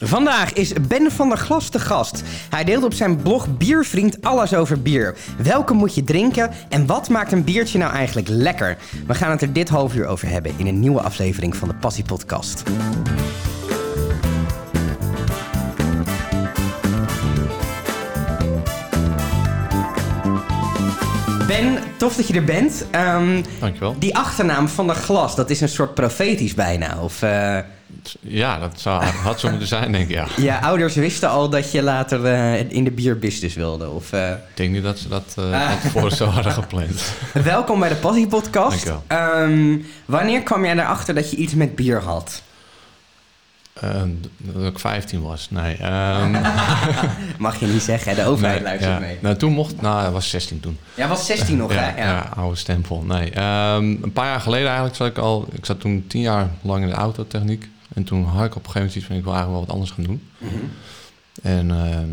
Vandaag is Ben van der Glas de gast. Hij deelt op zijn blog Biervriend alles over bier. Welke moet je drinken en wat maakt een biertje nou eigenlijk lekker? We gaan het er dit half uur over hebben in een nieuwe aflevering van de Passie Podcast. Ben, tof dat je er bent. Ehm, Dankjewel. die achternaam van der Glas, dat is een soort profetisch bijna. Of, eh, Ja, dat zou, had zo moeten zijn, denk ik. Ja. je ouders wisten al dat je later eh, in de bierbusiness wilde. Of, eh, Ik denk niet dat ze dat van tevoren zo hadden gepland. Welkom bij de Passie Podcast. Ehm, wanneer kwam jij erachter dat je iets met bier had? Ehm, dat ik 15 was. Nee. ehm, Mag je niet zeggen, de overheid nee, luistert ja. mee. Nou, toen mocht... Nou, ik was 16 toen. Jij was 16 nog, ja, hè? Ja. ja, oude stempel. Nee. Ehm, een paar jaar geleden eigenlijk zat ik al... Ik zat toen tien jaar lang in de autotechniek. En toen had ik op een gegeven moment iets van... Ik wil eigenlijk wel wat anders gaan doen. Mhm. En ehm,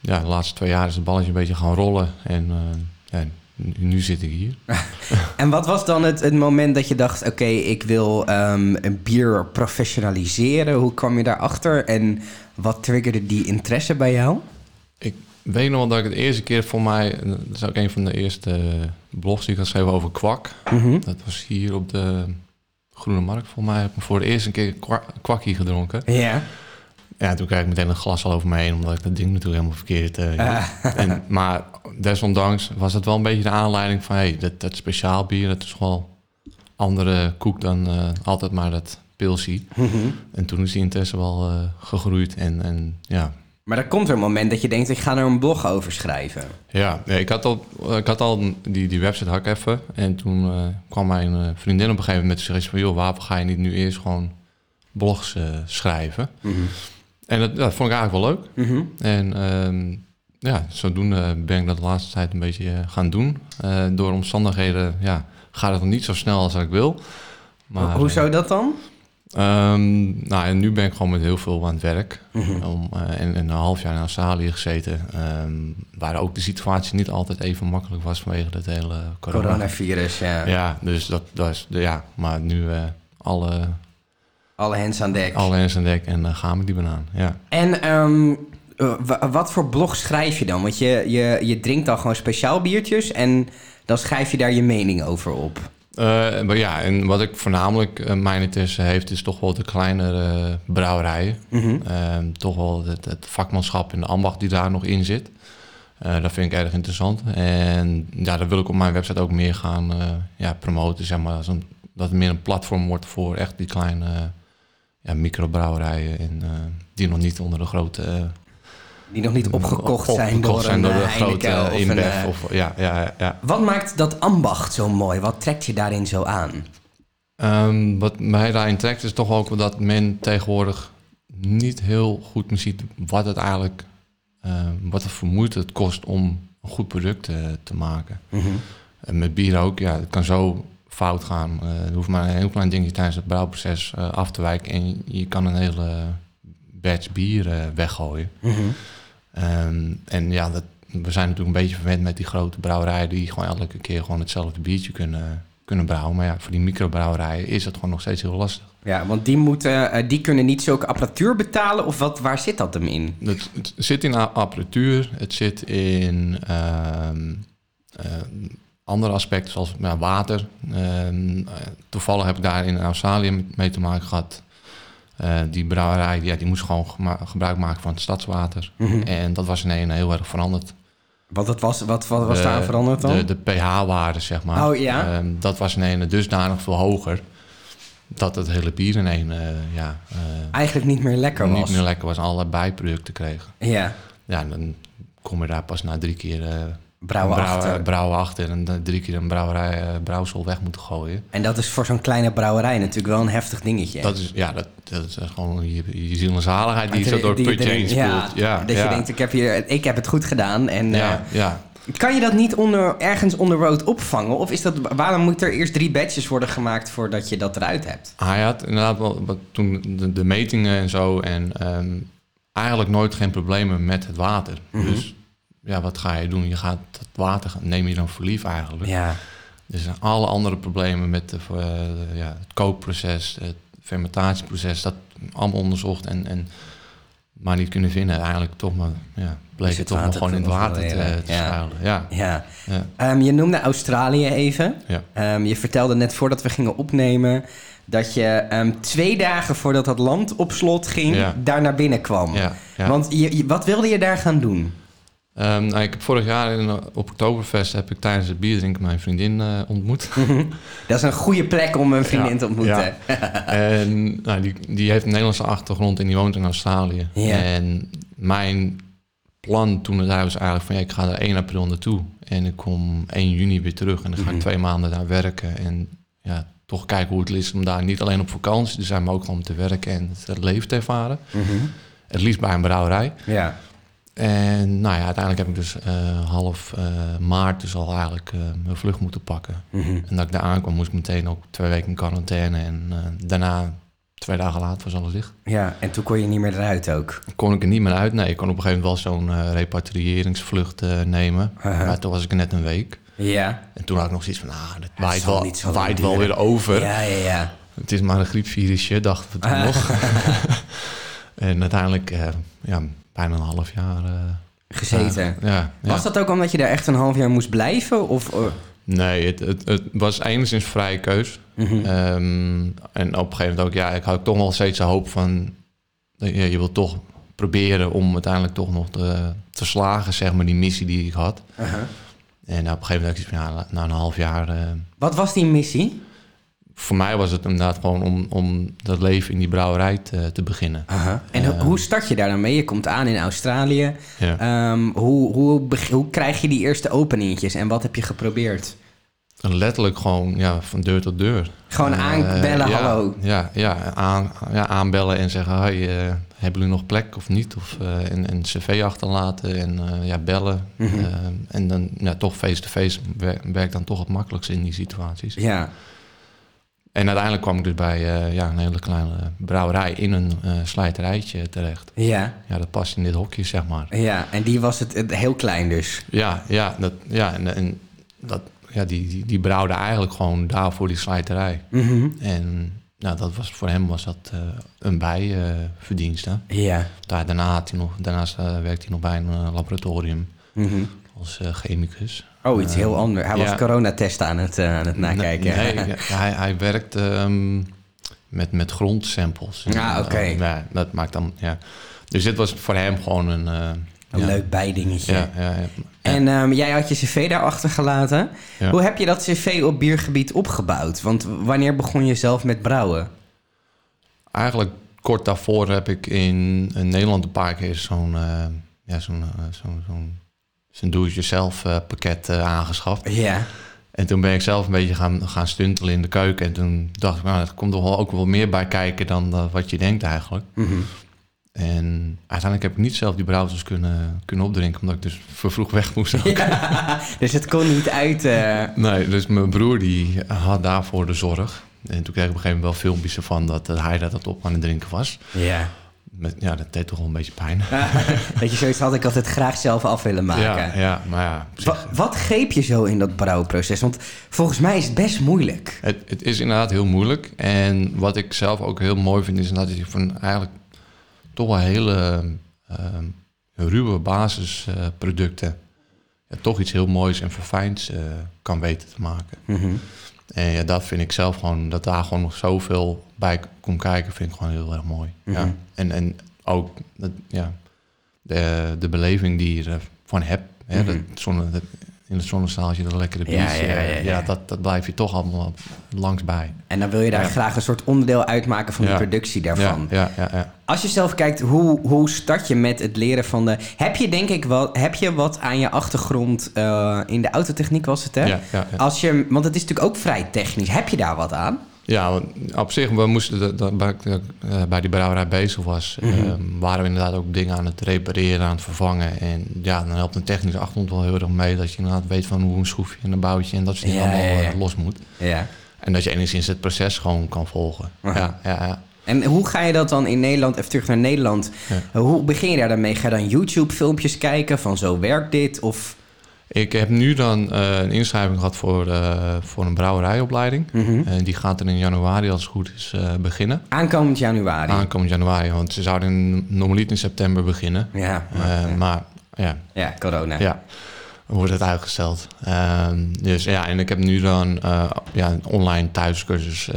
ja, de laatste twee jaar is het balletje een beetje gaan rollen. En ehm, ja, nu, zit ik hier. En wat was dan het, het moment dat je dacht... oké, ik wil ehm, een bier professionaliseren. Hoe kwam je daarachter? En wat triggerde die interesse bij jou? Ik weet nog wel dat ik het eerste keer voor mij... Dat is ook een van de eerste blogs die ik had geschreven over kwak. Mhm. Dat was hier op de Groene Markt. Volgens mij heb ik voor de eerste keer kwa- kwakkie gedronken. Ja. Ja, toen kreeg ik meteen een glas al over me heen... omdat ik dat ding natuurlijk helemaal verkeerd... eh, ja. en, maar desondanks was het wel een beetje de aanleiding van... Hey, dat, dat speciaal bier, dat is wel andere koek dan eh, altijd maar dat pilsie. Mhm. En toen is die interesse wel eh, gegroeid. En, en ja, Maar er komt er een moment dat je denkt... ik ga er een blog over schrijven. Ja, nee, ik had al, ik had al die, die website had ik even. En toen eh, kwam mijn eh, vriendin op een gegeven moment en zei van... joh, waarom ga je niet nu eerst gewoon blogs eh, schrijven? Mhm. En dat, dat vond ik eigenlijk wel leuk. Mhm. En ehm, ja, zodoende ben ik dat de laatste tijd een beetje gaan doen. Door omstandigheden ja, gaat het nog niet zo snel als ik wil. Maar, Hoe zou dat dan? Ehm, nou, en nu ben ik gewoon met heel veel aan het werk. Om, eh, en, en een half jaar in Australië gezeten. ehm, waar ook de situatie niet altijd even makkelijk was vanwege dat hele corona. Coronavirus, ja. Ja, dus dat, dat is... de- Ja, maar nu eh, alle, Alle hens aan dek. alle hens aan dek en eh, gaan we die banaan. Ja. En ehm, eh, wa- wat voor blog schrijf je dan? Want je, je, je drinkt dan gewoon speciaal biertjes en dan schrijf je daar je mening over op. Eh, maar ja, en wat ik voornamelijk eh, mijn interesse heeft... is toch wel de kleinere brouwerijen. Mhm. Ehm, toch wel het, het vakmanschap en de ambacht die daar nog in zit. Eh, dat vind ik erg interessant. En ja, dat wil ik op mijn website ook meer gaan ja, promoten. Zeg maar, een, dat het meer een platform wordt voor echt die kleine eh, ja, microbrouwerijen. En, die nog niet onder de grote... Die nog niet opgekocht zijn door zijn een door eh, grote of een... InBev. eh, Of, ja, ja, ja. Wat maakt dat ambacht zo mooi? Wat trekt je daarin zo aan? Ehm, wat mij daarin trekt is toch ook dat men tegenwoordig niet heel goed meer ziet wat het eigenlijk, ehm, wat het voor moeite het kost om een goed product eh, te maken. Mhm. En met bier ook, ja, het kan zo fout gaan. Eh er hoeft maar een heel klein dingetje tijdens het brouwproces af te wijken en je kan een hele batch bier eh, weggooien. Mhm. Ehm, en ja, dat, we zijn natuurlijk een beetje verwend met die grote brouwerijen die gewoon elke keer gewoon hetzelfde biertje kunnen, kunnen brouwen. Maar ja, voor die microbrouwerijen is het gewoon nog steeds heel lastig. Ja, want die, moeten, eh, die kunnen niet zulke apparatuur betalen of wat, waar zit dat hem in? Het, het zit in apparatuur, het zit in ehm, eh, andere aspecten zoals ja, water. Ehm, eh, toevallig heb ik daar in Australië mee te maken gehad. Eh, die brouwerij ja, die moest gewoon gebruik maken van het stadswater. Mhm. En dat was ineens heel erg veranderd. Wat, het was, wat, wat was De- daar veranderd dan? De, de pH-waarde, zeg maar. Oh, ja? Ehm, dat was ineens dusdanig veel hoger. Dat het hele bier ineens eh, ja, eh, Eigenlijk niet meer lekker was. niet meer lekker was. En allerlei bijproducten kreeg. Ja, Ja, dan kom je daar pas na drie keer brouwen brouw- achter. brouwen achter. En dan drie keer een brouwerij, eh, brouwsel weg moeten gooien. En dat is voor zo'n kleine brouwerij natuurlijk wel een heftig dingetje. Dat is, ja, dat, dat is gewoon je, je ziel en zaligheid die je zo door het putje heen spoelt. Ja, Ja, dat ja. je denkt, ik heb, hier, ik heb het goed gedaan. En, ja, ja. eh, kan je dat niet onder, ergens onder rood opvangen? Of is dat, waarom moet er eerst drie batches worden gemaakt voordat je dat eruit hebt? Hij had inderdaad wel wat, toen de, de metingen en zo. En ehm, eigenlijk nooit geen problemen met het water. Mhm. Dus ja, wat ga je doen? Je gaat het water, neem je dan voor lief eigenlijk. Ja, zijn alle andere problemen met de, eh, ja, het kookproces, het fermentatieproces, dat allemaal onderzocht. En, en maar niet kunnen vinden. Eigenlijk toch maar, ja, bleek het toch water gewoon in het water te, ja. schuilen. Ja, Ja. ja, Ehm, je noemde Australië even. ja. Ehm, je vertelde net voordat we gingen opnemen dat je ehm, twee dagen voordat het land op slot ging, daar naar binnen kwam. Want je, je- wat wilde je daar gaan doen? Ehm, nou, ik heb vorig jaar in, op Oktoberfest heb ik tijdens het bierdrinken mijn vriendin eh, ontmoet. Dat is een goede plek om een vriendin Ja, te ontmoeten. en nou, die, die heeft een Nederlandse achtergrond en die woont in Australië. Ja. En mijn plan toen het daar was eigenlijk van ja, ik ga er 1 april naartoe. En ik kom 1 juni weer terug en dan ga Mhm. ik twee maanden daar werken. En ja, toch kijken hoe het is om daar niet alleen op vakantie te zijn, maar ook gewoon om te werken en het leven te ervaren. Mhm. Het liefst bij een brouwerij. Ja. En nou ja, uiteindelijk heb ik dus eh, half eh, maart dus al eigenlijk eh, mijn vlucht moeten pakken. Mhm. En dat ik daar aankwam, moest ik meteen ook twee weken in quarantaine. En daarna, twee dagen later, was alles dicht. ja, en toen kon je niet meer eruit ook. Kon ik er niet meer uit. Nee, ik kon op een gegeven moment wel zo'n repatriëringsvlucht nemen. Maar toen was ik net een week. Ja. En toen had ik nog zoiets van, ah, dat waait wel, niet zo waait wel weer over. Ja, ja, ja. Het is maar een griepvirusje, dachten we toen nog. en uiteindelijk, ja, bijna een half jaar... eh, Gezeten. ja, ja. Was dat ook omdat je daar echt een half jaar moest blijven? Of, oh, Nee, het, het, het was enigszins vrije keus. mhm. Ehm, en op een gegeven moment ook, ja, ik had toch wel steeds de hoop van... ja, je wilt toch proberen om uiteindelijk toch nog te, te slagen, zeg maar, die missie die ik had. En op een gegeven moment dacht ik van, ja, na een half jaar... eh, Wat was die missie? Voor mij was het inderdaad gewoon om, om dat leven in die brouwerij te, te beginnen. Aha. En ho- Eh. hoe start je daar dan mee? Je komt aan in Australië. Ja. Ehm, hoe, hoe, hoe krijg je die eerste openingetjes en wat heb je geprobeerd? Letterlijk gewoon ja, van deur tot deur. Gewoon Eh, aanbellen, ja, hallo. Ja, ja, aan, ja, aanbellen en zeggen, hoi, eh, hebben jullie nog plek of niet? Of eh, en, en cv achterlaten en eh, ja, bellen. Mhm. Eh, en dan ja, toch face-to-face wer- werkt dan toch het makkelijkste in die situaties. Ja, En uiteindelijk kwam ik dus bij eh, ja, een hele kleine brouwerij in een eh slijterijtje terecht. ja, Ja, dat past in dit hokje, zeg maar. ja. En die was het, het heel klein dus. Ja, ja, dat, ja en, en dat, ja die, die, die brouwde eigenlijk gewoon daar voor die slijterij. Mhm. En nou, dat was, voor hem was dat eh, een bijverdienste. Ja. Daar, daarna had hij nog, daarnaast werkte hij nog bij een laboratorium Mhm. Als eh, chemicus. Oh, iets heel anders. Hij was ja. coronatesten aan het, eh, aan het nakijken. Nee, nee, ja, hij, hij werkt ehm, met, met grondsamples. En, Ah, oké. eh, ja, dat maakt dan, ja. Dus dit was voor hem gewoon een... Een ja, leuk bijdingetje. Ja, ja, ja. En ehm, jij had je cv daar achtergelaten. Ja. Hoe heb je dat cv op biergebied opgebouwd? Want wanneer begon je zelf met brouwen? Eigenlijk kort daarvoor heb ik in, in Nederland een paar keer zo'n ja, zo'n zo'n zo'n zo'n do-it-yourself eh, pakket eh, aangeschaft. Ja. En toen ben ik zelf een beetje gaan, gaan stuntelen in de keuken. En toen dacht ik, nou, er komt toch wel ook wel meer bij kijken dan eh, wat je denkt eigenlijk. Mhm. En uiteindelijk heb ik niet zelf die brouwers kunnen, kunnen opdrinken, omdat ik dus vervroeg weg moest. Ja, dus het kon niet uit. Nee, dus mijn broer die had daarvoor de zorg. En toen kreeg ik op een gegeven moment wel filmpjes ervan dat hij dat op aan het drinken was. Ja. Met, ja, dat deed toch wel een beetje pijn. dat je zoiets had ik altijd graag zelf af willen maken. Ja, ja, maar ja, Wa- wat greep je zo in dat brouwproces? Want volgens mij is het best moeilijk. het, het is inderdaad heel moeilijk. En wat ik zelf ook heel mooi vind, is dat je van eigenlijk toch wel hele ehm, ruwe basisproducten ja, toch iets heel moois en verfijnds eh, kan weten te maken. Mhm. En ja, dat vind ik zelf gewoon, dat daar gewoon nog zoveel bij komt kijken, vind ik gewoon heel erg mooi. Mhm. ja. en, en ook dat, ja, de, de beleving die je ervan hebt. Hè, Mhm. dat dat, in het zonnestaaltje, dat lekkere biertje. ja, ja, ja. ja, dat, dat blijf je toch allemaal langs bij. En dan wil je daar graag een soort onderdeel uitmaken van de productie daarvan. Ja, ja. Als je zelf kijkt, hoe, hoe start je met het leren van de... Heb je denk ik wel... Heb je wat aan je achtergrond eh, in de autotechniek was het, hè? Als je, want het is natuurlijk ook vrij technisch. Heb je daar wat aan? Ja, want op zich, we moesten dat, dat, waar ik eh, bij die brouwerij bezig was, eh, waren we inderdaad ook dingen aan het repareren, aan het vervangen. En ja, dan helpt een technische achtergrond wel heel erg mee dat je inderdaad weet van hoe een schroefje en een boutje en dat soort dingen Ja, allemaal ja, ja. eh, los moet. Ja. En dat je enigszins het proces gewoon kan volgen. Ja, ja, ja. En hoe ga je dat dan in Nederland, even terug naar Nederland, hoe begin je daar dan mee? Ga je dan YouTube-filmpjes kijken van zo werkt dit? Of Ik heb nu dan eh, een inschrijving gehad voor, eh, voor een brouwerijopleiding. Mhm. En die gaat er in januari, als het goed is, eh, beginnen. Aankomend januari. Aankomend januari, want ze zouden in, normaliter in september beginnen. ja, maar, ja. Maar ja, ja, corona. ja, wordt het uitgesteld. Ehm, dus ja, en ik heb nu dan ja, een online thuiscursus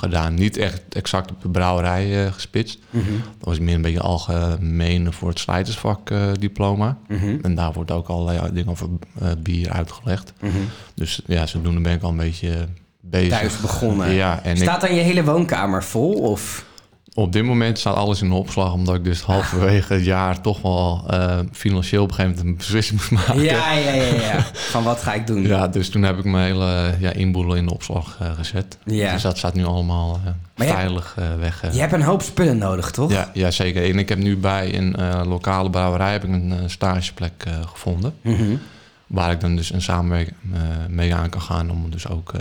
gedaan. Niet echt exact op de brouwerij eh, gespitst. Mhm, Dat was meer een beetje algemeen voor het slijtersvak eh, diploma. mhm, En daar wordt ook allerlei dingen over eh, bier uitgelegd. mhm. Dus ja, zodoende ben ik al een beetje bezig. Thuis begonnen. Ja, en Staat dan je hele woonkamer vol? Of? Op dit moment staat alles in de opslag... omdat ik dus halverwege het jaar toch wel eh, financieel op een gegeven moment een beslissing moest maken. Ja, ja, ja, ja. Van wat ga ik doen? Ja, dus toen heb ik mijn hele ja, inboedel in de opslag eh, gezet. Ja. Dus dat staat nu allemaal eh, veilig weg. Je hebt een hoop spullen nodig, toch? ja, ja, zeker. En ik heb nu bij een lokale brouwerij heb ik een stageplek gevonden. Mhm. Waar ik dan dus een samenwerking mee aan kan gaan om dus ook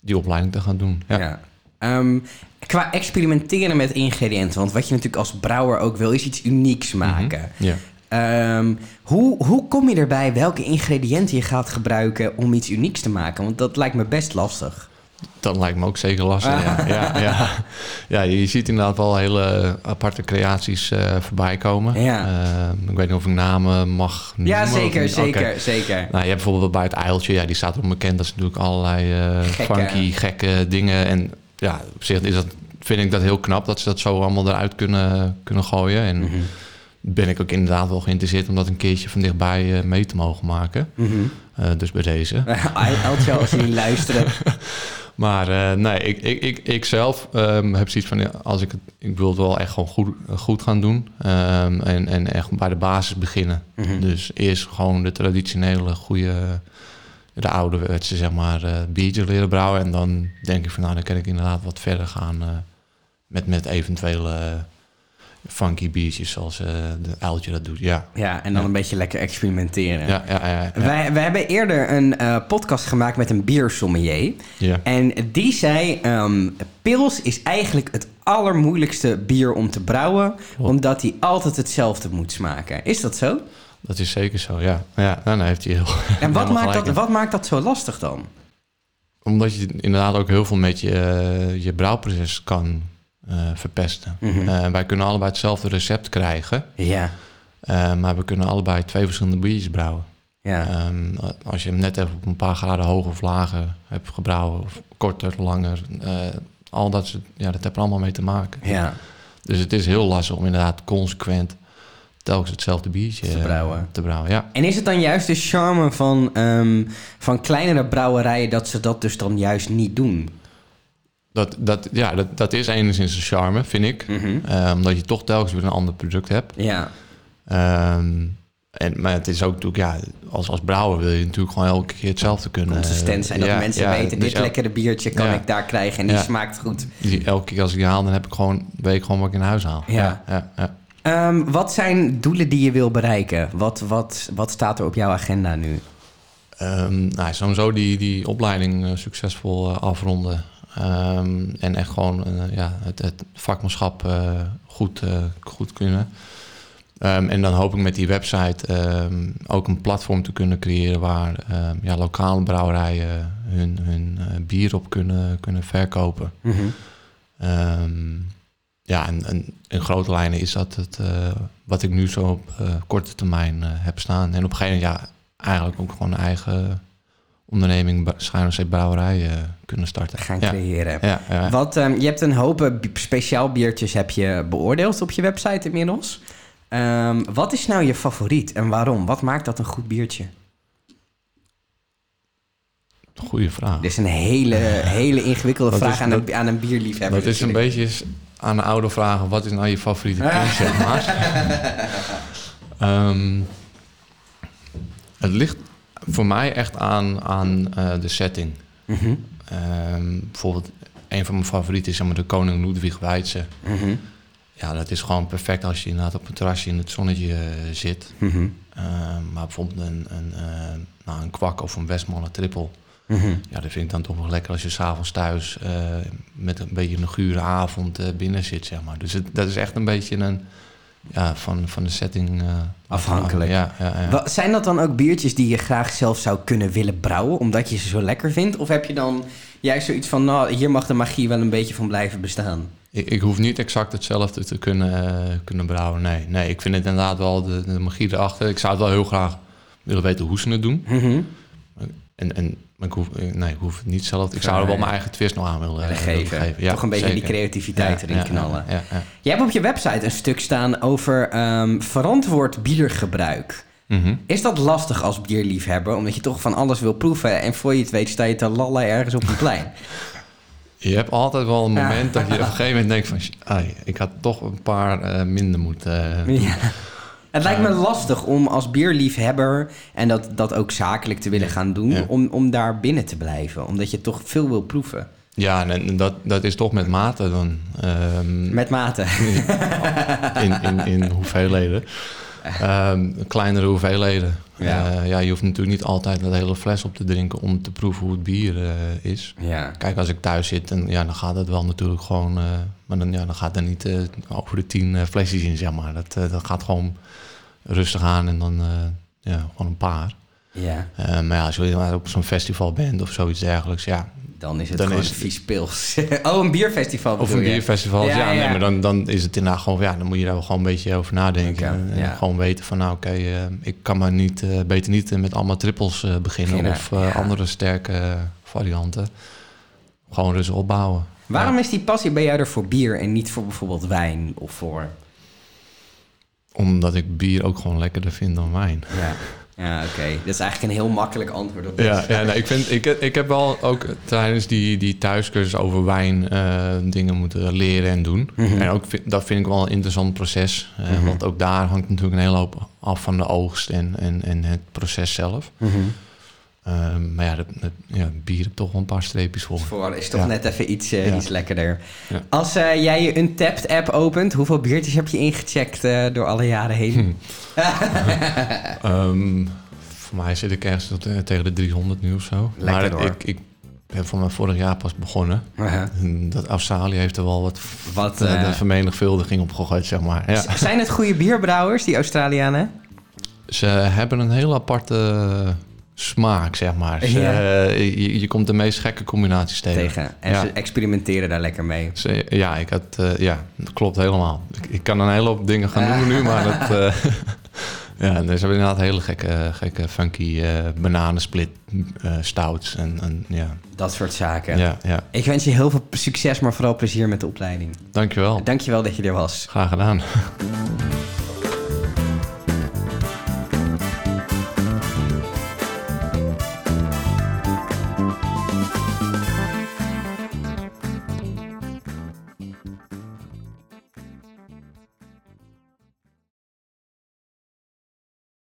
die opleiding te gaan doen. Ja. Ja. Ehm, qua experimenteren met ingrediënten, want wat je natuurlijk als brouwer ook wil, is iets unieks maken. Ja. Ehm, hoe, hoe kom je erbij welke ingrediënten je gaat gebruiken om iets unieks te maken? Want dat lijkt me best lastig. Dat lijkt me ook zeker lastig. Ja. Ja, ja. ja, je ziet inderdaad wel hele aparte creaties eh, voorbij komen. Ja. Eh, ik weet niet of ik namen mag noemen. Ja, zeker, zeker, zeker. Nou, je hebt bijvoorbeeld bij het Eiltje, ja, die staat ook bekend. Dat is natuurlijk allerlei eh, Gekke. funky, gekke dingen. En ja, op zich is dat, vind ik dat heel knap dat ze dat zo allemaal eruit kunnen, kunnen gooien. En Mhm. ben ik ook inderdaad wel geïnteresseerd om dat een keertje van dichtbij eh, mee te mogen maken. Mhm. Eh, dus bij deze. Eltje, als jullie luisteren. Maar eh, nee, ik, ik, ik, ik zelf ehm, heb zoiets van, als ik het, ik wil het wel echt gewoon goed, goed gaan doen. Ehm, en, en echt bij de basis beginnen. Mhm. Dus eerst gewoon de traditionele, goede, de ouderwetse, zeg maar, eh biertjes leren brouwen. En dan denk ik van, nou, dan kan ik inderdaad wat verder gaan eh, met, met eventuele eh, funky biertjes zoals de uiltje dat doet. Ja, Ja, en dan Ja. een beetje lekker experimenteren. ja, ja. ja, ja. Wij, wij hebben eerder een podcast gemaakt met een biersommelier. ja. En die zei, ehm, pils is eigenlijk het allermoeilijkste bier om te brouwen, omdat die altijd hetzelfde moet smaken. Is dat zo? Dat is zeker zo, ja. Ja, nou, dan heeft hij heel... En wat maakt, dat, in. wat maakt dat zo lastig dan? Omdat je inderdaad ook heel veel met je, eh, je brouwproces kan eh, verpesten. Mhm. Eh, wij kunnen allebei hetzelfde recept krijgen, Ja, maar we kunnen allebei twee verschillende biertjes brouwen. ja. Ehm, als je hem net even op een paar graden hoger of lager hebt gebrouwen, of korter, langer, al dat, soort- ja, dat heeft er allemaal mee te maken. ja. Dus het is heel lastig om inderdaad consequent telkens hetzelfde biertje Te eh, brouwen. te brouwen. Ja. En is het dan juist de charme van, ehm, van kleinere brouwerijen dat ze dat dus dan juist niet doen? Dat, dat, ja, dat, dat is enigszins een charme, vind ik. Mhm. Eh, omdat je toch telkens weer een ander product hebt. Ja, Ehm, en, maar het is ook natuurlijk, ja, als, als brouwer wil je natuurlijk gewoon elke keer hetzelfde kunnen. consistent zijn. Dat Ja, mensen ja, weten, dus dit lekkere biertje kan Ja. ik daar krijgen en die smaakt goed. die- elke keer als ik die haal, dan heb ik gewoon, weet ik gewoon wat ik in huis haal. Ja. ja, Ehm, wat zijn doelen die je wil bereiken? Wat, wat, wat staat er op jouw agenda nu? Ehm, nou, sowieso die, die opleiding eh, succesvol eh, afronden. Ehm, en echt gewoon eh, ja, het, het vakmanschap goed, goed kunnen. En dan hoop ik met die website ook een platform te kunnen creëren waar ehm, ja, lokale brouwerijen hun, hun bier op kunnen, kunnen verkopen. Ehm, ja, en, en in grote lijnen is dat het, eh, wat ik nu zo op eh, korte termijn eh, heb staan. En op een gegeven moment, ja, eigenlijk ook gewoon een eigen onderneming, br- schuin of zeep brouwerij kunnen starten. Gaan ja. creëren. Ja, ja. Wat, ehm, je hebt een hoop speciaal biertjes heb je beoordeeld op je website inmiddels. Ehm, wat is nou je favoriet en waarom? Wat maakt dat een goed biertje? Goeie vraag. Dit is een hele, hele ingewikkelde Dat vraag aan, een, aan een bierliefhebber. Dat is een beetje aan de oude vragen, wat is nou je favoriete pint, zeg maar. Het ligt voor mij echt aan, aan eh, de setting. Mhm, Ehm, bijvoorbeeld, een van mijn favorieten is zeg maar, de Koning Ludwig Weidse. mhm, Ja, dat is gewoon perfect als je inderdaad op een terrasje in het zonnetje eh, zit. mhm, Ehm, maar bijvoorbeeld een, een, eh, nou, een kwak of een Westmalle trippel. Mhm. Ja, dat vind ik dan toch wel lekker als je s'avonds thuis eh, met een beetje een gure avond eh, binnen zit, zeg maar. Dus het, dat is echt een beetje een ja, van, van de setting... eh, Afhankelijk. Ja, ja, ja. Zijn dat dan ook biertjes die je graag zelf zou kunnen willen brouwen, omdat je ze zo lekker vindt? Of heb je dan juist zoiets van, nou, hier mag de magie wel een beetje van blijven bestaan? Ik, ik hoef niet exact hetzelfde te kunnen, kunnen brouwen. Nee, nee, ik vind het inderdaad wel de, de magie erachter. Ik zou het wel heel graag willen weten hoe ze het doen. Mhm. En, en maar ik hoef, eh, nee, ik hoef het niet zelf. Ik zou er wel mijn eigen twist nog aan willen, eh, geven. Ja, Toch een beetje die creativiteit Ja, erin ja, knallen. Ja, ja, Je hebt op je website een stuk staan over ehm, verantwoord biergebruik. Mhm. Is dat lastig als bierliefhebber, omdat je toch van alles wil proeven en voor je het weet sta je te lallen ergens op een plein? Je hebt altijd wel een Ja. moment dat je op een gegeven moment denkt van... "Sh- ai, ik had toch een paar eh, minder moeten... Ja. Het lijkt me lastig om als bierliefhebber en dat, dat ook zakelijk te willen gaan doen, Ja. om, om daar binnen te blijven. Omdat je toch veel wil proeven. Ja, en- dat, dat is toch met mate dan. ehm, Met mate. in, in, in hoeveelheden. Ehm, kleinere hoeveelheden. Ja. Ja. ja, je hoeft natuurlijk niet altijd een hele fles op te drinken om te proeven hoe het bier eh, is. Ja. Kijk, als ik thuis zit, en, ja, dan gaat het wel natuurlijk gewoon... eh, maar dan, ja, dan gaat er niet eh, over de tien eh, flesjes in, zeg maar. Dat, eh, dat gaat gewoon rustig aan en dan eh, ja, gewoon een paar. ja. Eh, maar ja, als je op zo'n festival bent of zoiets dergelijks, ja... Dan is het Dan gewoon is- vies pils. oh, een bierfestival Of een je? bierfestival, Ja, ja, nee, maar dan, dan is het inderdaad gewoon... Ja, dan moet je daar wel gewoon een beetje over nadenken. En, ja. gewoon weten van, nou oké, eh, ik kan maar niet, eh, beter niet eh, met allemaal trippels beginnen. Of andere sterke varianten. Gewoon rustig opbouwen. Waarom is die passie bij jou er voor bier en niet voor bijvoorbeeld wijn of voor... Omdat ik bier ook gewoon lekkerder vind dan wijn. Ja, ja oké. Dat is eigenlijk een heel makkelijk antwoord op dit. Ja, ja nee, ik, vind, ik, ik heb wel ook tijdens die, die thuiscursus over wijn eh, dingen moeten leren en doen. Mhm. En ook, dat vind ik wel een interessant proces. eh, Mhm. Want ook daar hangt natuurlijk een hele hoop af van de oogst en, en, en het proces zelf. Mhm. Ehm, maar ja, dat, dat- ja, bier heb toch wel een paar streepjes voor. Voor is toch Ja. net even iets, eh, Ja. iets lekkerder. Als eh, jij je Untapped app opent, hoeveel biertjes heb je ingecheckt eh, door alle jaren heen? Hm. Ehm, voor mij zit ik ergens tot, tegen de 300 nu of zo. Lekker maar hoor. ik, ik ben voor mij vorig jaar pas begonnen. En Dat Australië heeft er wel wat, Wat, de vermenigvuldiging op gegooid, zeg maar. Ja. Zijn het goede bierbrouwers, die Australianen? Ze hebben een heel aparte smaak, zeg maar. Ze, Ja. eh, je, je komt de meest gekke combinaties tegen. Tegen. En Ja. ze experimenteren daar lekker mee. Ze- ja, ik had, eh, ja, dat klopt helemaal. Ik, ik kan een hele hoop dingen gaan noemen nu, maar dat... eh, ja, dus ze hebben inderdaad hele gekke, gekke funky bananensplit stouts en, en ja, Dat soort zaken. ja, ja. Ik wens je heel veel succes, maar vooral plezier met de opleiding. Dankjewel. Dankjewel dat je er was. Graag gedaan.